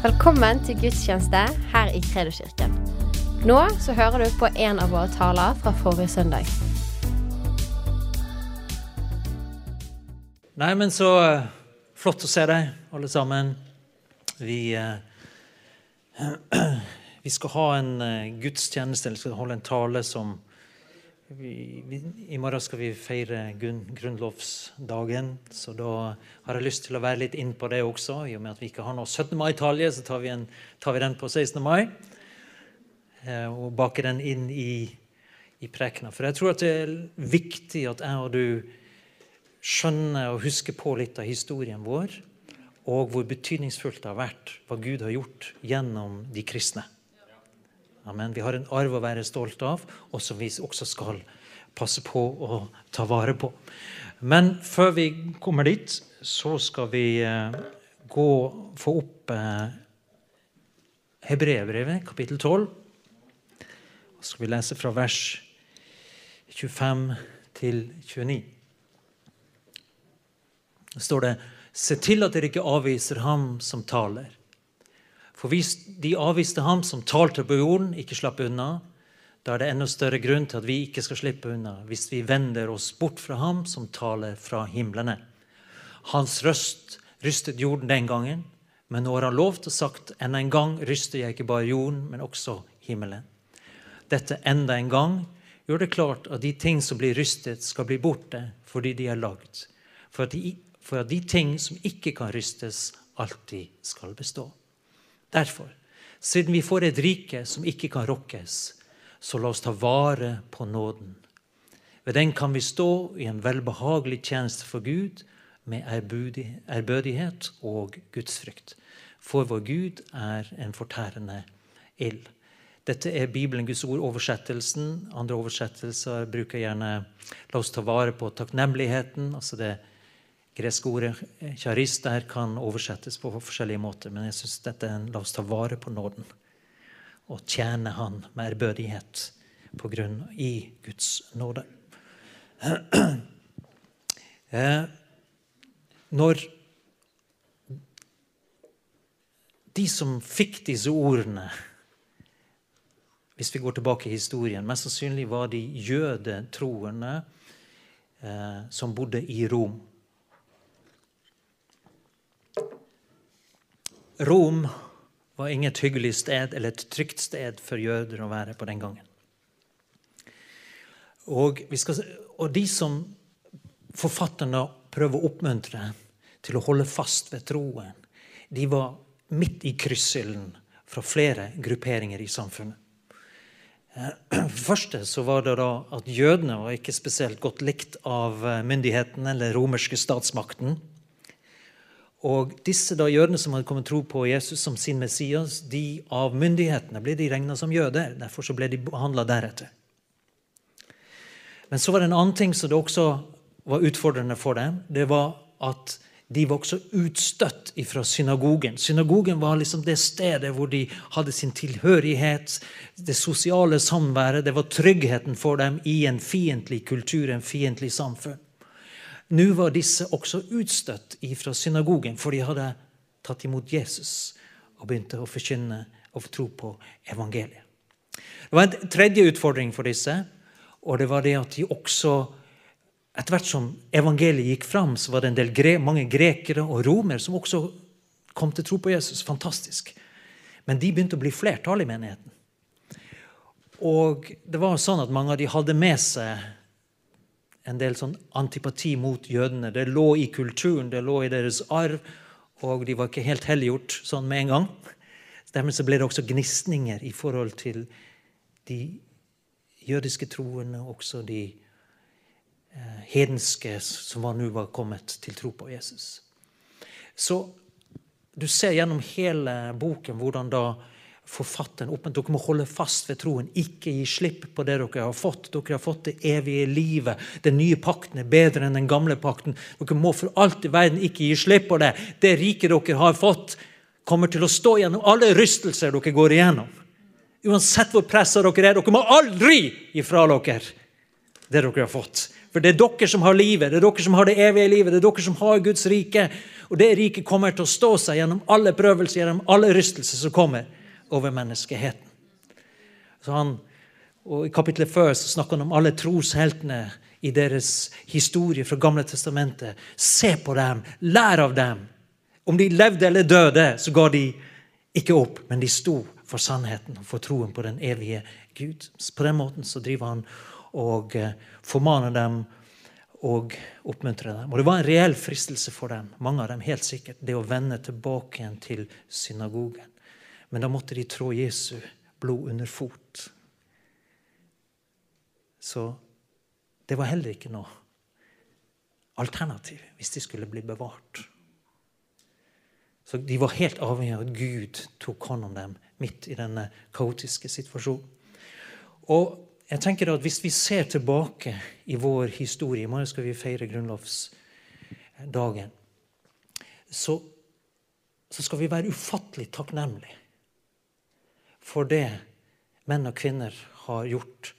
Velkommen til gudstjeneste her i Kredoskirken. Nå så hører du på en av våre taler fra forrige søndag. Nei, men så eh, flott å se deg, alle sammen. Vi, eh, vi skal ha en eh, gudstjeneste, eller skal holde en tale som vi, vi, I morgen skal vi feire grunn, grunnlovsdagen, så da har jeg lyst til å være litt inn på det også. I og med at vi ikke har noe 17. mai-talje, så tar vi, en, tar vi, den på 16. mai. Eh, og baker den inn i, i prekena. For jeg tror at det er viktig at jeg og du skjønner og husker på litt av historien vår, og hvor betydningsfullt det har vært hva Gud har gjort gjennom de kristne. Amen. Vi har en arv å være stolt av, og som vi også skal passe på å ta vare på. Men før vi kommer dit, så skal vi eh, gå, få opp eh, kapittel 12. Så skal vi lese fra vers 25 til 29. Da står det Se til at dere ikke avviser ham som taler. For hvis de avviste ham som talte på jorden, ikke slapp unna, da er det enda større grunn til at vi ikke skal slippe unna hvis vi vender oss bort fra ham som taler fra himlene. Hans røst rystet jorden den gangen, men nå har han lovt og sagt enda en gang ryster jeg ikke bare jorden, men også himmelen. Dette enda en gang gjør det klart at de ting som blir rystet, skal bli borte fordi de er lagd. For for at de ting som ikke kan rystes, alltid skal bestå. Derfor, siden vi får et rike som ikke kan rokkes, så la oss ta vare på nåden. Ved den kan vi stå i en velbehagelig tjeneste for Gud med ærbødighet og gudsfrykt. For vår Gud er en fortærende ild. Dette er Bibelen, Guds ord, oversettelsen. Andre oversettelser bruker gjerne 'la oss ta vare på takknemligheten'. altså det greske ordet charis der kan oversettes på forskjellige måter, men jeg syns dette er en la oss ta vare på nåden og tjene Han med ærbødighet på grunn i Guds nåde. Eh, når de som fikk disse ordene Hvis vi går tilbake i historien Mest sannsynlig var de jødetroende eh, som bodde i Rom. Rom var inget hyggelig sted eller et trygt sted for jøder å være på den gangen. Og, skal, og de som forfatterne prøver å oppmuntre til å holde fast ved troen, de var midt i kryssilden fra flere grupperinger i samfunnet. Først første så var det da at jødene var ikke spesielt godt likt av myndighetene eller romerske statsmakten. Og disse da jødene som hadde kommet tro på Jesus som sin Messias, de av myndighetene ble de regna som jøder. Derfor så ble de behandla deretter. Men så var det en annen ting som det også var utfordrende for dem. Det var at de var også utstøtt fra synagogen. Synagogen var liksom det stedet hvor de hadde sin tilhørighet, det sosiale samværet. Det var tryggheten for dem i en fiendtlig kultur, en fiendtlig samfunn. Nå var disse også utstøtt fra synagogen, for de hadde tatt imot Jesus og begynte å forkynne og tro på evangeliet. Det var en tredje utfordring for disse, og det var det at de også etter hvert som evangeliet gikk fram, så var det en del gre mange grekere og romer som også kom til tro på Jesus. Fantastisk. Men de begynte å bli flertall i menigheten. Og det var sånn at mange av de hadde med seg en del sånn antipati mot jødene. Det lå i kulturen, det lå i deres arv, og de var ikke helt helliggjort sånn med en gang. Dermed så ble det også gnisninger i forhold til de jødiske troende, også de eh, hedenske som nå var kommet til tro på Jesus. Så du ser gjennom hele boken hvordan da forfatteren opp, Dere må holde fast ved troen. Ikke gi slipp på det dere har fått. Dere har fått det evige livet. Den nye pakten er bedre enn den gamle pakten. Dere må for alt i verden ikke gi slipp på det. Det riket dere har fått, kommer til å stå gjennom alle rystelser dere går igjennom. Uansett hvor pressa dere er. Dere må aldri gi fra dere det dere har fått. For det er dere som har livet, det er dere som har det evige livet, det er dere som har Guds rike. Og det riket kommer til å stå seg gjennom alle prøvelser, gjennom alle rystelser som kommer over menneskeheten. Så han, I kapittelet før så snakker han om alle trosheltene i deres historie fra Gamle testamentet. Se på dem, lær av dem. Om de levde eller døde, så ga de ikke opp, men de sto for sannheten og for troen på den evige Gud. På den måten så driver han og eh, formaner dem og oppmuntrer dem. Og det var en reell fristelse for dem, mange av dem helt sikkert, det å vende tilbake igjen til synagogen. Men da måtte de trå Jesu blod under fot. Så det var heller ikke noe alternativ hvis de skulle bli bevart. Så De var helt avhengig av at Gud tok hånd om dem midt i denne kaotiske situasjonen. Og jeg tenker at Hvis vi ser tilbake i vår historie I morgen skal vi feire grunnlovsdagen. Så, så skal vi være ufattelig takknemlige for det menn og kvinner har gjort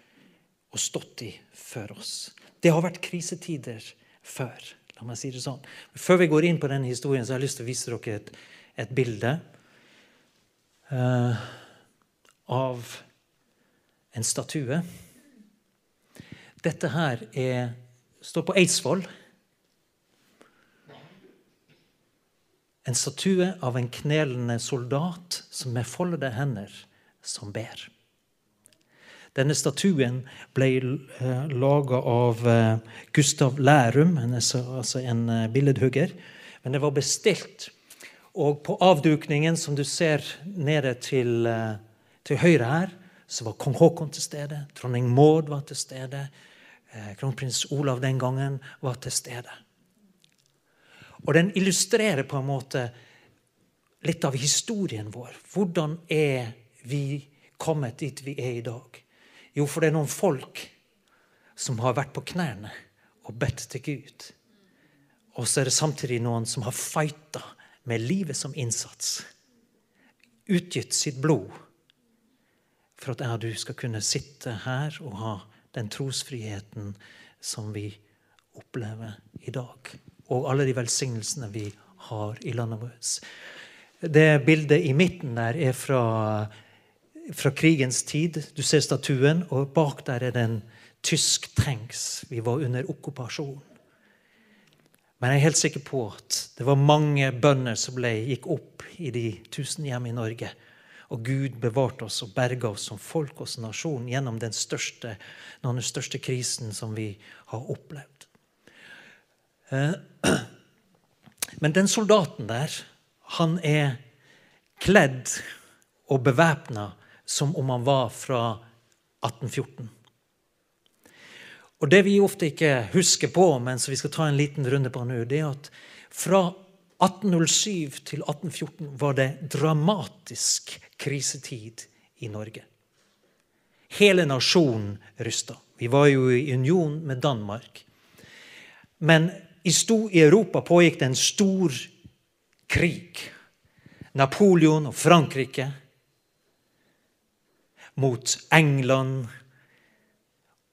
og stått i før oss. Det har vært krisetider før. La meg si det sånn. Før vi går inn på denne historien, så har jeg lyst til å vise dere et, et bilde uh, av en statue. Dette her er, står på Eidsvoll. En statue av en knelende soldat som med foldede hender som ber. Denne statuen ble uh, laga av uh, Gustav Lærum, altså en uh, billedhugger. Men det var bestilt. Og på avdukningen, som du ser nede til, til høyre her, så var kong Haakon til stede. Dronning Maud var til stede. Kronprins Olav den gangen var til stede. Og den illustrerer på en måte litt av historien vår. Hvordan er vi kommet dit vi er i dag? Jo, for det er noen folk som har vært på knærne og bedt til Gud. Og så er det samtidig noen som har fighta med livet som innsats. Utgitt sitt blod for at jeg og du skal kunne sitte her og ha den trosfriheten som vi opplever i dag. Og alle de velsignelsene vi har i landet vårt. Det bildet i midten der er fra fra krigens tid. Du ser statuen, og bak der er det en tysk tanks. Vi var under okkupasjon. Men jeg er helt sikker på at det var mange bønder som ble, gikk opp i de tusen hjem i Norge. Og Gud bevarte oss og berga oss som folk og som nasjon gjennom den største, noen av den største krisen som vi har opplevd. Eh, men den soldaten der, han er kledd og bevæpna som om han var fra 1814. Og Det vi ofte ikke husker på, men som vi skal ta en liten runde på nå, det er at fra 1807 til 1814 var det dramatisk krisetid i Norge. Hele nasjonen rysta. Vi var jo i union med Danmark. Men i, Europa pågikk det en stor krig. Napoleon og Frankrike mot England.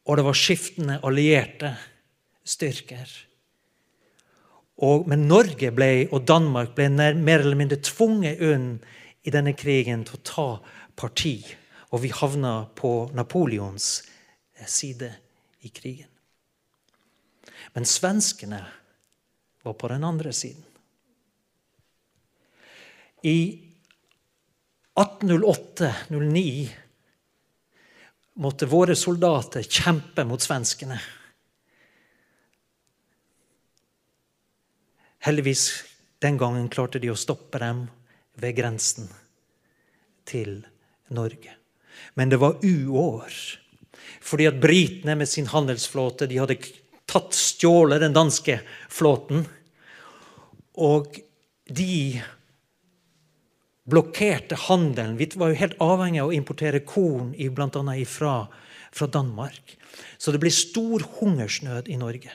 Og det var skiftende allierte styrker. Og, men Norge ble, og Danmark ble mer eller mindre tvunget inn i denne krigen til å ta parti. Og vi havna på Napoleons eh, side i krigen. Men svenskene var på den andre siden. I 1808-09 måtte våre soldater kjempe mot svenskene. Heldigvis den gangen klarte de å stoppe dem ved grensen til Norge. Men det var uår. Fordi at britene med sin handelsflåte de hadde tatt stjålet den danske flåten. Og de blokkerte handelen. Vi var jo helt avhengig av å importere korn bl.a. Fra, fra Danmark. Så det ble stor hungersnød i Norge.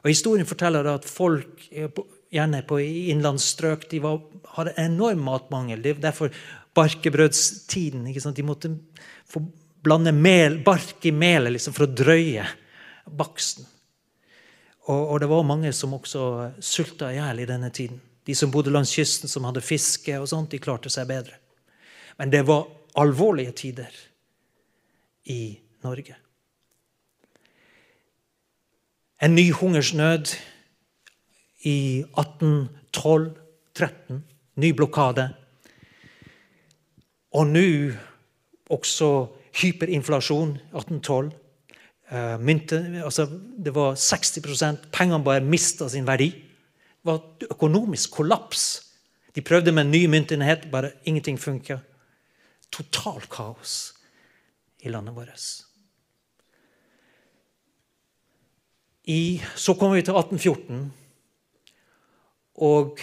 Og Historien forteller at folk gjerne på innlandsstrøk de var, hadde enorm matmangel. Det er derfor barkebrødstiden. De måtte få blande mel, bark i melet liksom, for å drøye baksten. Og, og, det var mange som også sulta i hjel i denne tiden. De som bodde langs kysten, som hadde fiske og sånt, de klarte seg bedre. Men det var alvorlige tider i Norge. En ny hungersnød i 1812-13. Ny blokade. Og nå også hyperinflasjon 1812. Uh, mynte, altså det var 60% Pengene bare mista sin verdi. Var økonomisk kollaps. De prøvde med en ny myntenhet, bare ingenting funka. Total kaos i landet vårt. I, så kommer vi til 1814, og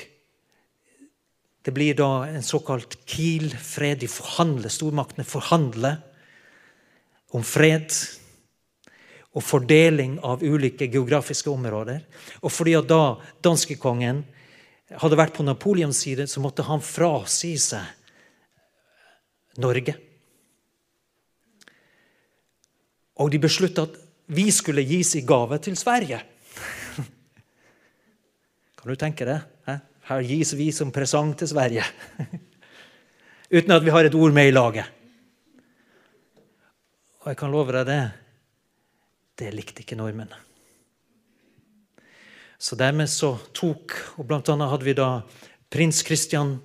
det blir da en såkalt Kiel-fred. De forhandler, Stormaktene forhandler om fred og fordeling av ulike geografiske områder. Og fordi at da danskekongen hadde vært på Napoleons side, så måtte han frasi seg Norge. Og de beslutta at vi skulle gis i gave til Sverige. Kan du tenke det? Her gis vi som presang til Sverige. Uten at vi har et ord med i laget. Og jeg kan love deg det det likte ikke nordmenn. Så dermed så tok Og blant annet hadde vi da prins Christian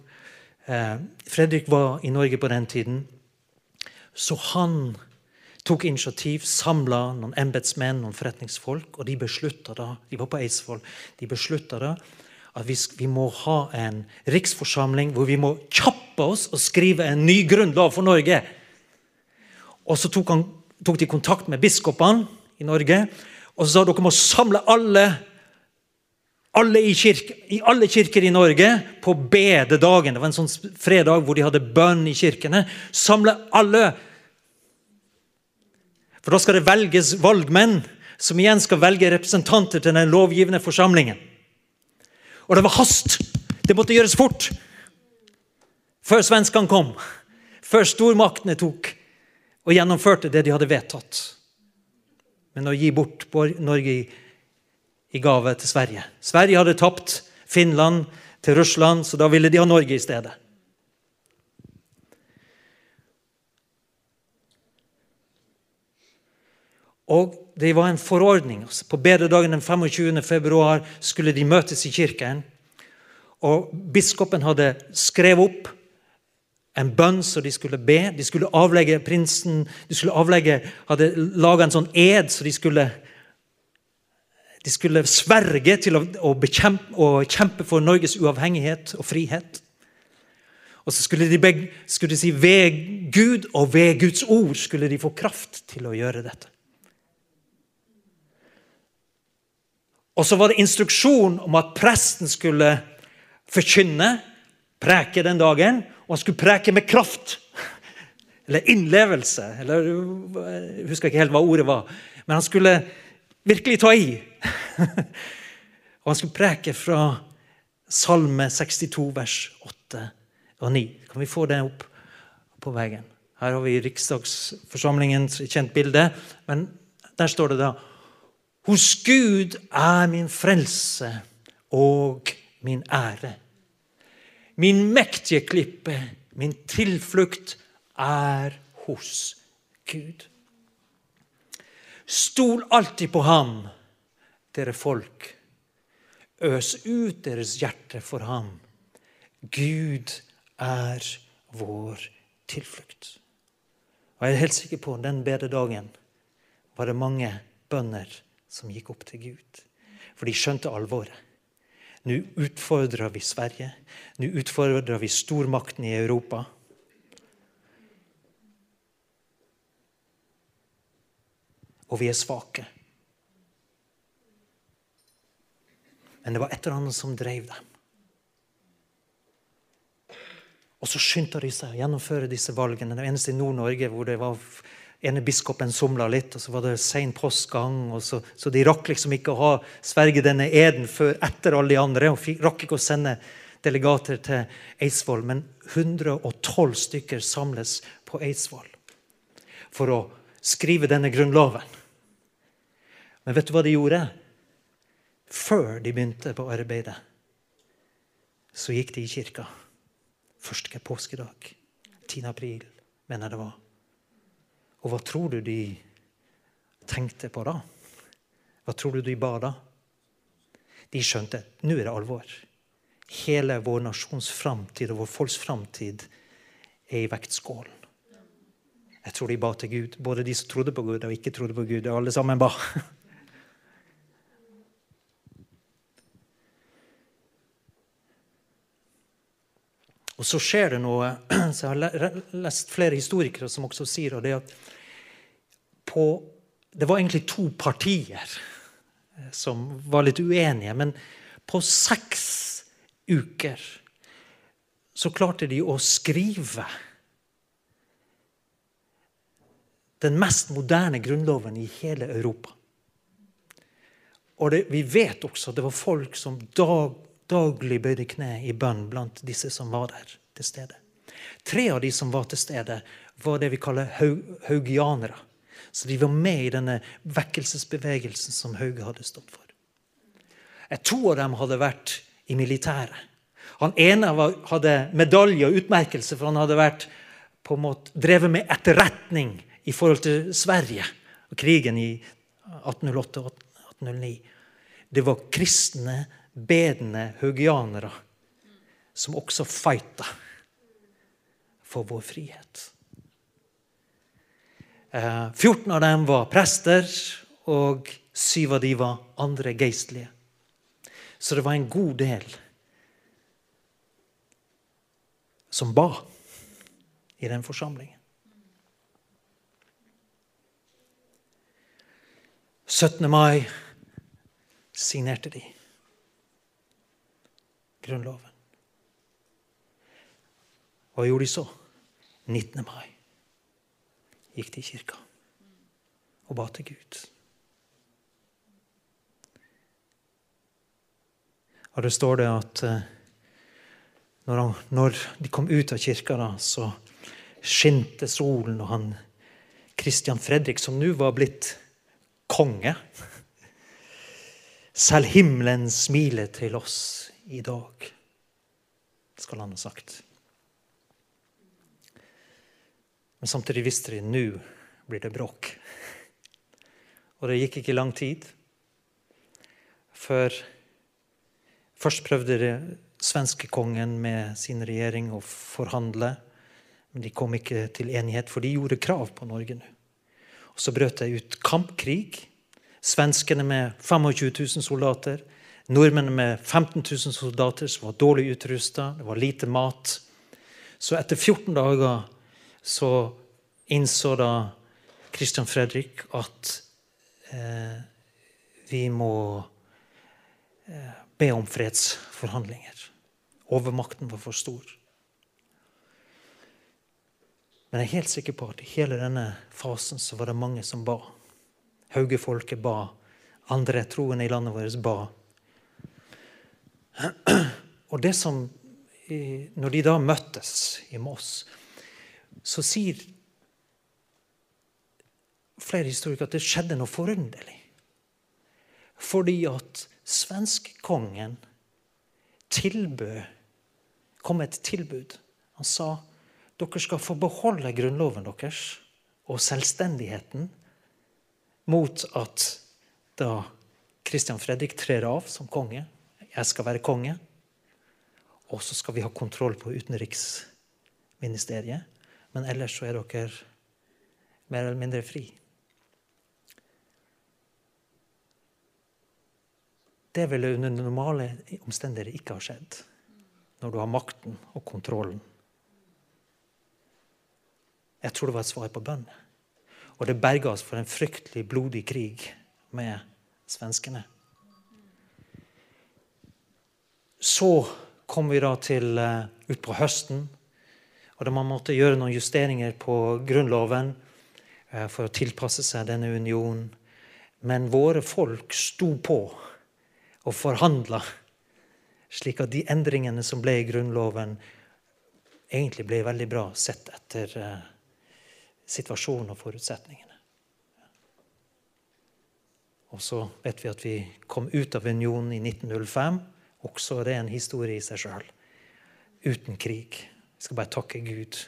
eh, Fredrik var i Norge på den tiden. Så han tok initiativ, samla noen embetsmenn, noen forretningsfolk, og de beslutta da De var på Eidsvoll. De beslutta da at vi, vi, må ha en riksforsamling hvor vi må kjappe oss og skrive en ny grunnlov for Norge. Og så tok, han, tok de kontakt med biskopene i Norge. Og så sa dere må samle alle, alle i, kirke, i, alle kirker i Norge på bededagen. Det var en sånn fredag hvor de hadde bønn i kirkene. Samle alle. For da skal det velges valgmenn, som igjen skal velge representanter til den lovgivende forsamlingen. Og det var hast! Det måtte gjøres fort! Før svenskene kom. Før stormaktene tok og gjennomførte det de hadde vedtatt men å gi bort Norge i, gave til Sverige. Sverige hadde tapt Finland til Russland, så da ville de ha Norge i stedet. Og det var en forordning. Altså på bededagen den 25. februar skulle de møtes i kirken. Og Biskopen hadde skrevet opp en bønn som de skulle be. De skulle avlegge prinsen de skulle avlegge, hadde laga en sånn ed, så de skulle de skulle sverge til å, å, bekjempe, å kjempe for Norges uavhengighet og frihet. Og så skulle de, begge, skulle de si ved Gud og ved Guds ord skulle de få kraft til å gjøre dette. Og så var det instruksjon om at presten skulle forkynne, preke den dagen. Og han skulle preke med kraft. Eller innlevelse. Eller, jeg husker ikke helt hva ordet var. Men han skulle virkelig ta i. og han skulle preke fra Salme 62, vers 8 og 9. Kan vi få det opp på veggen? Her har vi riksdagsforsamlingens kjent bilde. Men der står det da Hos Gud er min frelse og min ære. Min mektige klippe, min tilflukt, er hos Gud. Stol alltid på ham, dere folk. Øs ut deres hjerte for ham. Gud er vår tilflukt. Og Jeg er helt sikker på den bededagen var det mange bønder som gikk opp til Gud. For de skjønte alvoret. Nå utfordrer vi Sverige. Nå utfordrer vi stormakten i Europa. Og vi er svake. Men det var et eller annet som drev dem. Og så skyndte de seg å gjennomføre disse valgene. Det eneste i Nord-Norge hvor det var ene biskopen somla litt, og så var det sein postgang. Så, så, de rakk liksom ikke å ha sverge denne eden før etter alle de andre. og fikk, rakk ikke å sende delegater til Eidsvoll. Men 112 stykker samles på Eidsvoll for å skrive denne grunnloven. Men vet du hva de gjorde? før de begynte på arbeidet, så gikk de i kirka. Første påskedag. 10. april, mener jeg det var. Og hva tror du de tenkte på da? Hva tror du de ba da? De skjønte at nå er det alvor. Hele vår nasjons framtid og vår folks framtid er i vektskålen. Jeg tror de ba til Gud, både de som trodde på Gud og ikke trodde på Gud. Alle sammen ba. Og så skjer det noe så Jeg har lest flere historikere som også sier det at på, det var egentlig to partier eh, som var litt uenige. Men på seks uker så klarte de å skrive den mest moderne grunnloven i hele Europa. Og det, vi vet også at det var folk som dag, daglig bøyde kne i bønn blant disse som var der til stede. Tre av de som var til stede, var det vi kaller haugianere. Så de var med i denne vekkelsesbevegelsen som Hauge hadde stått for. To av dem hadde vært i militæret. Han ene hadde medalje og utmerkelse, for han hadde vært på en måte drevet med etterretning i forhold til Sverige og krigen i 1808 og 1809. Det var kristne bedende haugianere som også fighta for vår frihet. 14 eh, av dem var prester, og syv av dem var andre geistlige. Så det var en god del som ba i den forsamlingen. 17. mai signerte de. Grunnloven. Hva gjorde de så? 19. mai gikk de i kirka og ba til Gud. Og det står det at eh, når, han, når de kom ut av kirka, da, så skinte solen, og han Christian Fredrik, som nå var blitt konge Selv himmelen smiler til oss i dag, skal han ha sagt. Men samtidig visste de nå blir det bråk. Og det gikk ikke lang tid før Først prøvde det svenske kongen med sin regjering å forhandle. Men de kom ikke til enighet, for de gjorde krav på Norge nå. Og Så brøt det ut kampkrig. Svenskene med 25 000 soldater Nordmenn med 15 000 soldater som var dårlig utrusta, det var lite mat. Så etter 14 dager så innså da Christian Fredrik at eh, vi må eh, be om fredsforhandlinger. Overmakten var for stor. Men jeg er helt sikker på at i hele denne fasen så var det mange som ba. Haugefolket ba. Andre troende i landet vårt ba. Og det som, Når de da møttes i Moss, så sier flere historikere at det skjedde noe forunderlig. Fordi at svenskekongen tilbød kom med et tilbud. Han sa dere skal få beholde grunnloven deres og selvstendigheten mot at da Kristian Fredrik trer av som konge jeg skal være konge. Og så skal vi ha kontroll på utenriksministeriet. Men ellers så er dere mer eller mindre fri. Det ville under normale omstendigheter ikke ha skjedd når du har makten og kontrollen. Jeg tror det var et svar på bønn. Og det berga oss for en fryktelig blodig krig med svenskene. Så kom vi da til uh, utpå høsten. Og da man måtte gjøre noen justeringer på Grunnloven uh, for å tilpasse seg denne unionen. Men våre folk sto på og forhandla, slik at de endringene som ble i Grunnloven, egentlig ble veldig bra sett etter uh, situasjonen og forutsetningene. Og så vet vi at vi kom ut av unionen i 1905. Også det er en historie i seg sjøl. Uten krig. Vi skal bare takke Gud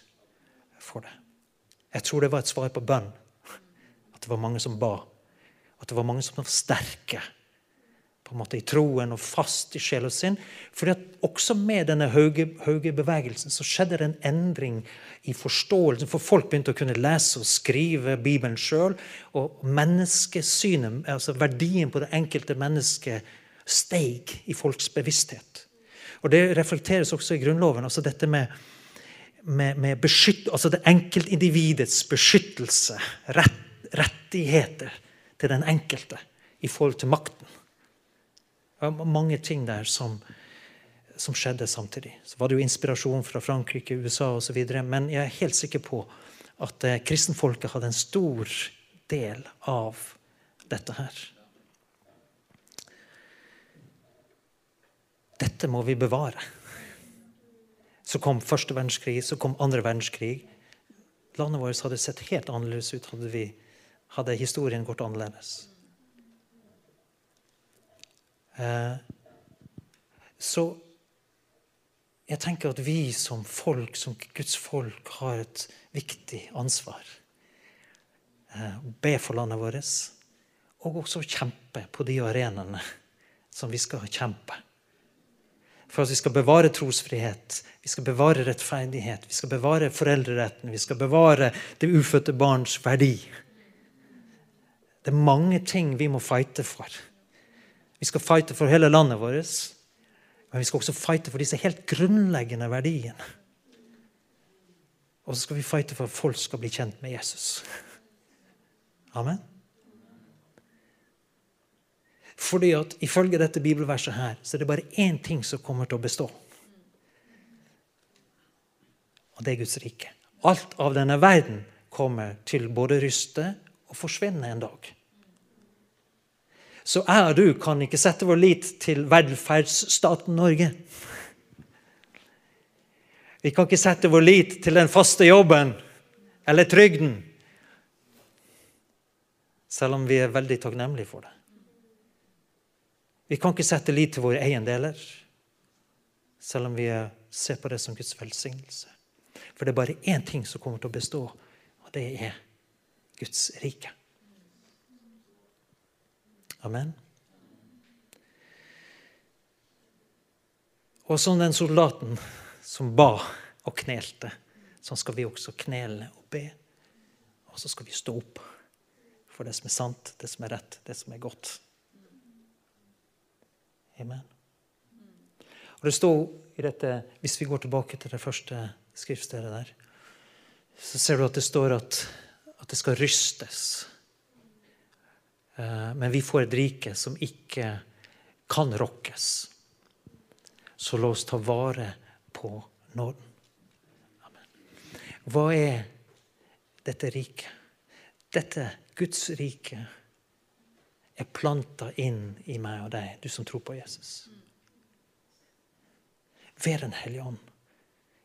for det. Jeg tror det var et svar på bønn. At det var mange som ba. At det var mange som var sterke på en måte i troen og fast i sjel og sinn. Fordi at også med denne Hauge-bevegelsen så skjedde det en endring i forståelsen. For folk begynte å kunne lese og skrive Bibelen sjøl. Og menneskesynet, altså verdien på det enkelte mennesket, steig i folks bevissthet. Og Det reflekteres også i Grunnloven. altså dette med, med, med beskytt, altså det enkeltindividets beskyttelse, rett, rettigheter til den enkelte i forhold til makten. Det var mange ting der som, som skjedde samtidig. Så var det jo inspirasjon fra Frankrike, USA osv. Men jeg er helt sikker på at eh, kristenfolket hadde en stor del av dette her. Dette må vi bevare. Så kom første verdenskrig, så kom andre verdenskrig. Landet vårt hadde sett helt annerledes ut hadde, vi, hadde historien gått annerledes. Eh, så jeg tenker at vi som folk, som Guds folk, har et viktig ansvar. Eh, be for landet vårt, og også kjempe på de arenaene som vi skal kjempe. For at vi skal bevare trosfrihet, vi skal bevare rettferdighet, vi skal bevare foreldreretten, vi skal bevare det ufødte barns verdi. Det er mange ting vi må fighte for. Vi skal fighte for hele landet vårt. Men vi skal også fighte for disse helt grunnleggende verdiene. Og så skal vi fighte for at folk skal bli kjent med Jesus. Amen. Fordi at Ifølge dette bibelverset her, så er det bare én ting som kommer til å bestå. Og det er Guds rike. Alt av denne verden kommer til både ryste og forsvinne en dag. Så jeg og du kan ikke sette vår lit til velferdsstaten Norge. Vi kan ikke sette vår lit til den faste jobben eller trygden. Selv om vi er veldig takknemlige for det. Vi kan ikke sette lit til våre eiendeler, selv om vi ser på det som Guds velsignelse. For det er bare én ting som kommer til å bestå, og det er Guds rike. Amen. Og som den soldaten som ba og knelte, sånn skal vi også knele og be. Og så skal vi stå opp for det som er sant, det som er rett, det som er godt. Amen. Og det står i dette, Hvis vi går tilbake til det første skriftstedet der, så ser du at det står at, at det skal rystes. Eh, men vi får et rike som ikke kan rokkes. Så la oss ta vare på nåden. Amen. Hva er dette riket? Dette Guds rike er planta inn i meg og deg, du som tror på Jesus. Ved Den hellige ånd.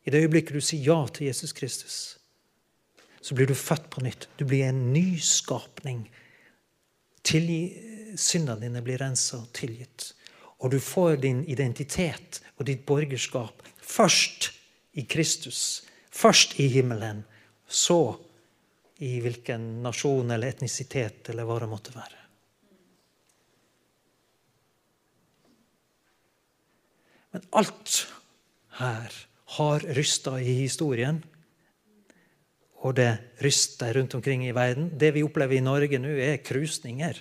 I det øyeblikket du sier ja til Jesus Kristus, så blir du født på nytt. Du blir en nyskapning Syndene dine blir rensa og tilgitt. Og du får din identitet og ditt borgerskap først i Kristus. Først i himmelen, så i hvilken nasjon eller etnisitet eller hva det måtte være. Men alt her har rysta i historien og det ryster rundt omkring i verden. Det vi opplever i Norge nå, er krusninger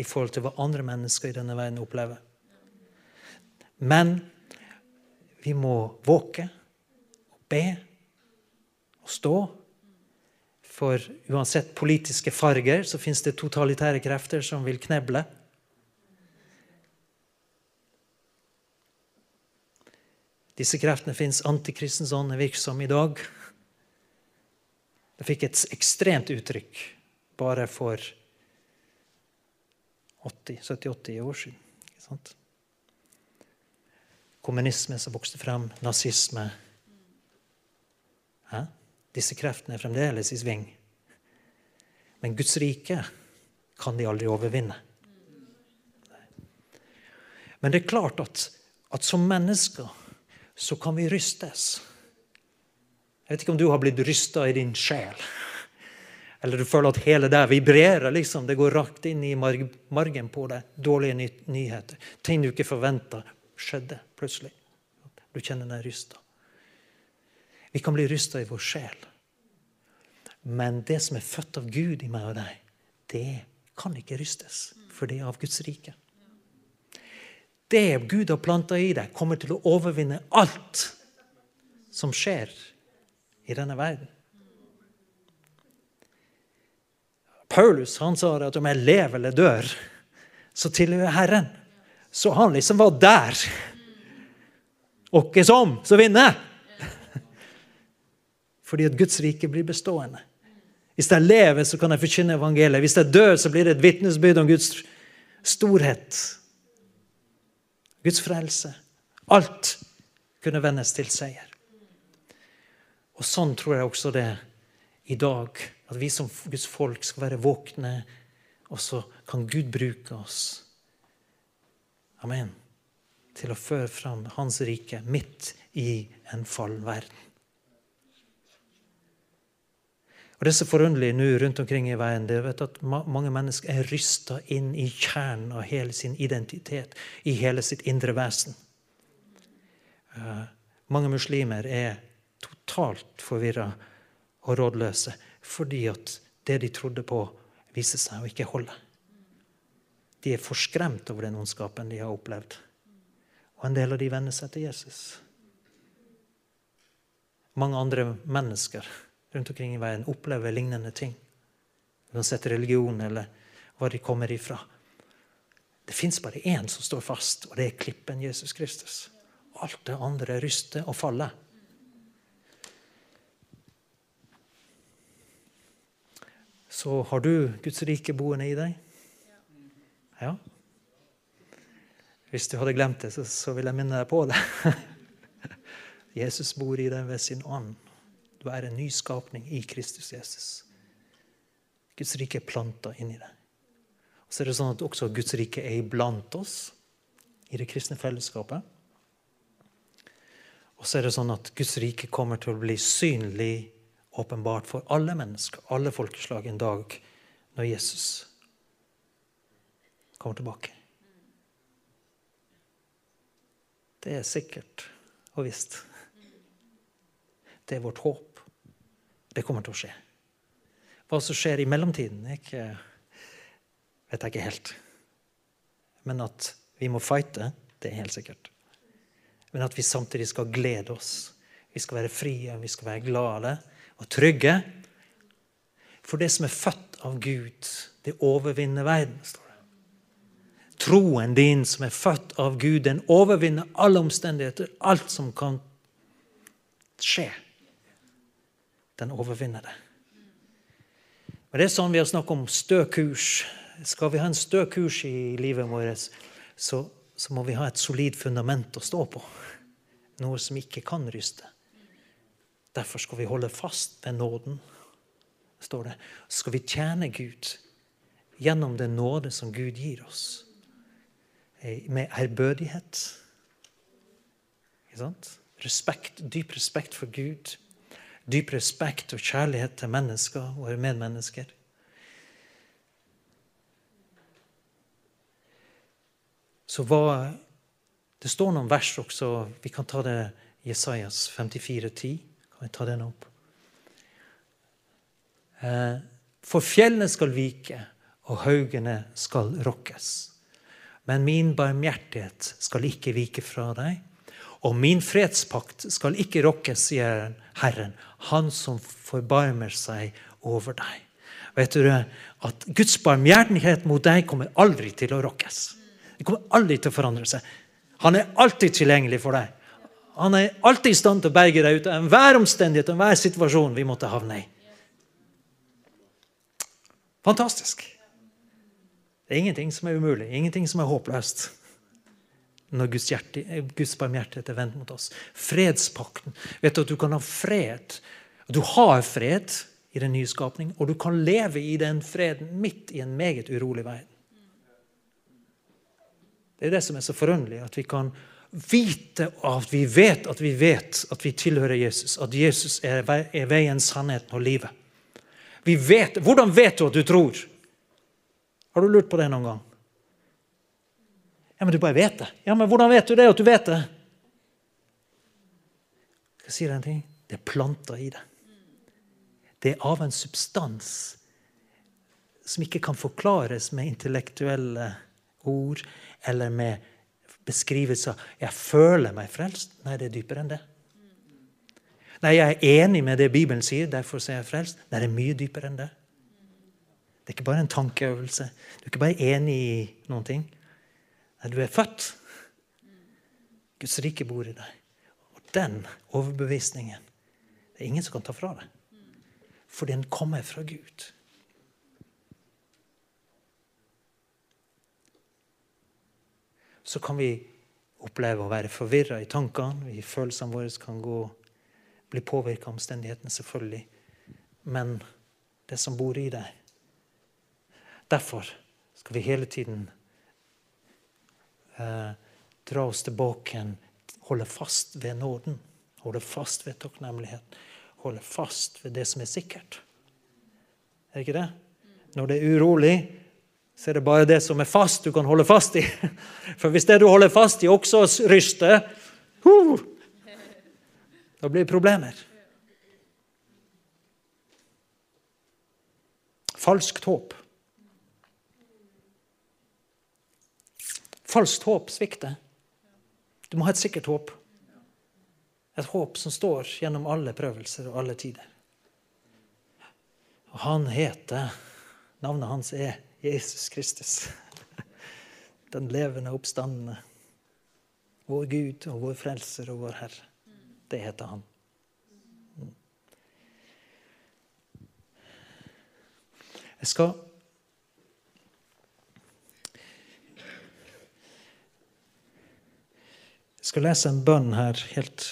i forhold til hva andre mennesker i denne verden opplever. Men vi må våke og be og stå. For uansett politiske farger så fins det totalitære krefter som vil kneble. Disse kreftene fins. Antikristens ånd er virksom i dag. Det fikk et ekstremt uttrykk bare for 70-80 år siden. Ikke sant? Kommunisme som vokste frem, nazisme Hæ? Disse kreftene er fremdeles i sving. Men Guds rike kan de aldri overvinne. Men det er klart at, at som mennesker så kan vi rystes. Jeg vet ikke om du har blitt rysta i din sjel. Eller du føler at hele det vibrerer. liksom, Det går rakt inn i margen på deg. Dårlige ny nyheter. Ting du ikke forventa skjedde plutselig. Du kjenner deg rysta. Vi kan bli rysta i vår sjel. Men det som er født av Gud i meg og deg, det kan ikke rystes, for det er av Guds rike. Det Gud har planta i deg, kommer til å overvinne alt som skjer i denne verden. Paulus han sa at om jeg lever eller dør, så tilhører jeg Herren. Så han liksom var der. Og ikke som, så vinner jeg. Fordi at Guds rike blir bestående. Hvis jeg lever, så kan jeg forkynne evangeliet. Hvis jeg dør, så blir det et vitnesbyrd om Guds storhet. Guds frelse. Alt kunne vendes til seier. Og sånn tror jeg også det i dag. At vi som Guds folk skal være våkne, og så kan Gud bruke oss. Amen. Til å føre fram Hans rike midt i en fallen verden. Og Det er forunderlig nå rundt omkring i veien det er at mange mennesker er rysta inn i kjernen av hele sin identitet, i hele sitt indre vesen. Uh, mange muslimer er totalt forvirra og rådløse fordi at det de trodde på, viser seg å ikke holde. De er forskremt over den ondskapen de har opplevd. Og en del av de venner seg til Jesus. Mange andre mennesker rundt omkring i verden opplever lignende ting. Uansett religion eller hva de kommer ifra. Det fins bare én som står fast, og det er klippen Jesus Kristus. Alt det andre ryster og faller. Så har du Guds rike boende i deg? Ja? Hvis du hadde glemt det, så, så vil jeg minne deg på det. Jesus bor i deg ved sin ånd. Du er en ny skapning i Kristus Jesus. Guds rike er planta inni deg. Og så er det sånn at også Guds rike er iblant oss i det kristne fellesskapet. Og så er det sånn at Guds rike kommer til å bli synlig åpenbart for alle mennesker, alle folkeslag, en dag når Jesus kommer tilbake. Det er sikkert og visst. Det er vårt håp. Det kommer til å skje. Hva som skjer i mellomtiden, ikke, vet jeg ikke helt. Men at vi må fighte, det er helt sikkert. Men at vi samtidig skal glede oss. Vi skal være frie, vi skal være glade og trygge. For det som er født av Gud, det overvinner verden. står det. Troen din som er født av Gud, den overvinner alle omstendigheter, alt som kan skje den overvinner det. Men det er sånn vi har snakket om stø kurs. Skal vi ha en stø kurs i livet vårt, så, så, må vi ha et solid fundament å stå på. Noe som ikke kan ryste. Derfor skal vi holde fast ved nåden, står det. Så skal vi tjene Gud gjennom den nåde som Gud gir oss. Eh, med ærbødighet. Respekt, dyp respekt for Gud dyp respekt og kjærlighet til mennesker, våre medmennesker. Så hva Det står noen vers også. Vi kan ta det Jesajas 54, 10. Kan vi ta den opp? Eh, for fjellene skal vike, og haugene skal rokkes. Men min barmhjertighet skal ikke vike fra deg, og min fredspakt skal ikke rokkes, sier Herren, han som forbarmer seg over deg. Vet du at Guds barmhjertighet mot deg kommer aldri til å rokkes. Det kommer aldri til å forandre seg. Han er alltid tilgjengelig for deg. Han er alltid i stand til å berge deg ut av enhver omstendighet enhver situasjon vi måtte havne i. Fantastisk. Det er ingenting som er umulig, ingenting som er håpløst når Guds, hjerte, Guds barmhjertighet er vendt mot oss. Fredspakten. Vet du at du kan ha fred? Du har fred i den nye skapning, og du kan leve i den freden midt i en meget urolig verden. Det er det som er så forunderlig, at vi kan vite at vi vet at vi vet at vi tilhører Jesus, at Jesus er veien, sannheten og livet. Vi vet, Hvordan vet du at du tror? Har du lurt på det noen gang? Ja, men du bare vet det. Ja, men hvordan vet du det, at du vet det? Skal jeg si deg en ting? Det er planter i det. Det er av en substans som ikke kan forklares med intellektuelle ord eller med beskrivelser. 'Jeg føler meg frelst'. Nei, det er dypere enn det. Nei, jeg er enig med det Bibelen sier, derfor er jeg frelst. Nei, det er mye dypere enn det. Det er ikke bare en tankeøvelse. Du er ikke bare enig i noen ting. Nei, du er født. Guds rike bor i deg. Og den overbevisningen det er ingen som kan ta fra deg. For den kommer fra Gud. Så kan vi oppleve å være forvirra i tankene. I Følelsene våre kan gå, bli påvirka av omstendighetene, selvfølgelig. Men det som bor i deg Derfor skal vi hele tiden eh, dra oss tilbake, holde fast ved nåden, holde fast ved takknemlighet, holde fast ved det som er sikkert. Er ikke det? Når det er urolig, så er det bare det som er fast, du kan holde fast i. For hvis det du holder fast i, også ryster, uh, da blir det problemer. Falskt håp. Falskt håp svikter. Du må ha et sikkert håp. Et håp som står gjennom alle prøvelser og alle tider. Og han heter Navnet hans er Jesus Kristus. Den levende oppstandende. Vår Gud og vår frelser og vår Herre. Det heter han. Jeg skal Jeg skal lese en bønn her helt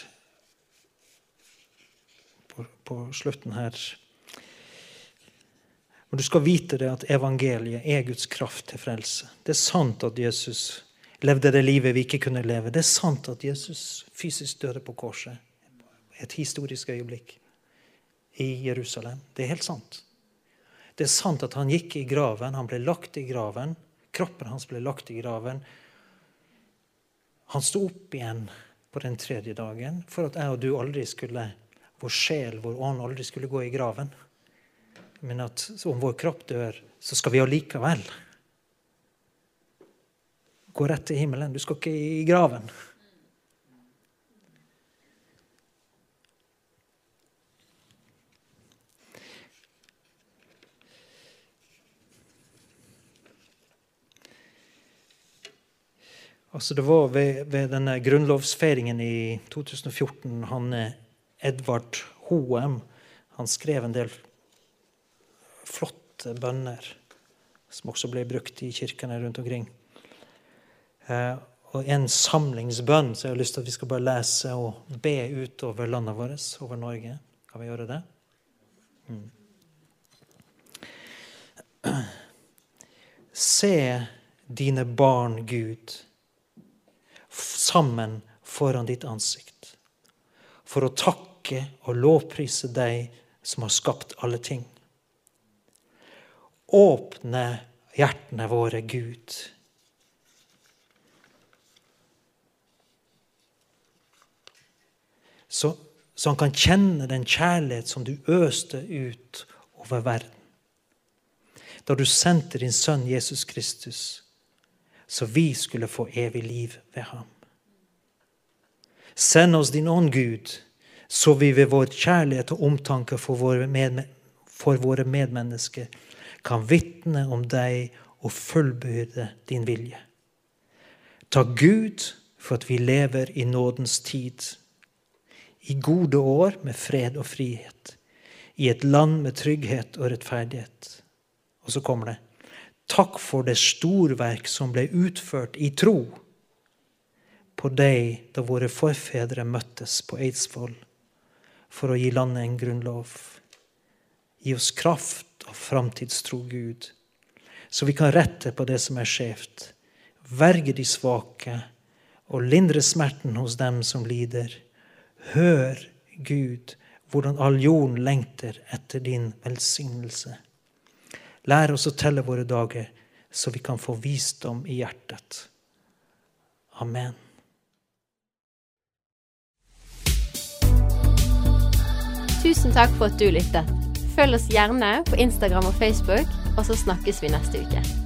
på, på slutten her. Men du skal vite det at evangeliet er Guds kraft til frelse. Det er sant at Jesus levde det livet vi ikke kunne leve. Det er sant at Jesus fysisk døde på korset. Et historisk øyeblikk i Jerusalem. Det er helt sant. Det er sant at han gikk i graven. Han ble lagt i graven. Kroppen hans ble lagt i graven. Han sto opp igjen på den tredje dagen for at jeg og du aldri skulle, vår sjel, vår ånd, aldri skulle gå i graven men at om vår kropp dør, så skal vi allikevel gå rett til himmelen. Du skal ikke i graven. Altså det var ved, ved denne grunnlovsfeiringen i 2014 han Edvard Hoem han skrev en del flotte bønner som også ble brukt i kirkene rundt omkring. Eh, og en samlingsbønn så jeg har lyst til at vi skal bare lese og be utover landet vårt, over Norge. Kan vi gjøre det? Mm. Se dine barn, Gud, sammen foran ditt ansikt, for å takke og lovprise deg som har skapt alle ting. Åpne hjertene våre, Gud. Så, så, han kan kjenne den kjærlighet som du øste ut over verden. Da du sendte din sønn Jesus Kristus, så vi skulle få evig liv ved ham. Send oss din ånd, Gud, så vi ved vår kjærlighet og omtanke for våre, med, for våre medmennesker kan vitne om deg og fullbyrde din vilje. Takk Gud for at vi lever i nådens tid, i gode år med fred og frihet, i et land med trygghet og rettferdighet. Og så kommer det. Takk for det storverk som ble utført i tro på deg da våre forfedre møttes på Eidsvoll for å gi landet en grunnlov. Gi oss kraft og framtidstro, Gud, så vi kan rette på det som er skjevt, verge de svake og lindre smerten hos dem som lider. Hør, Gud, hvordan all jorden lengter etter din velsignelse. Lær oss å telle våre dager, så vi kan få visdom i hjertet. Amen. Tusen takk for at du lyttet. Følg oss gjerne på Instagram og Facebook, og så snakkes vi neste uke.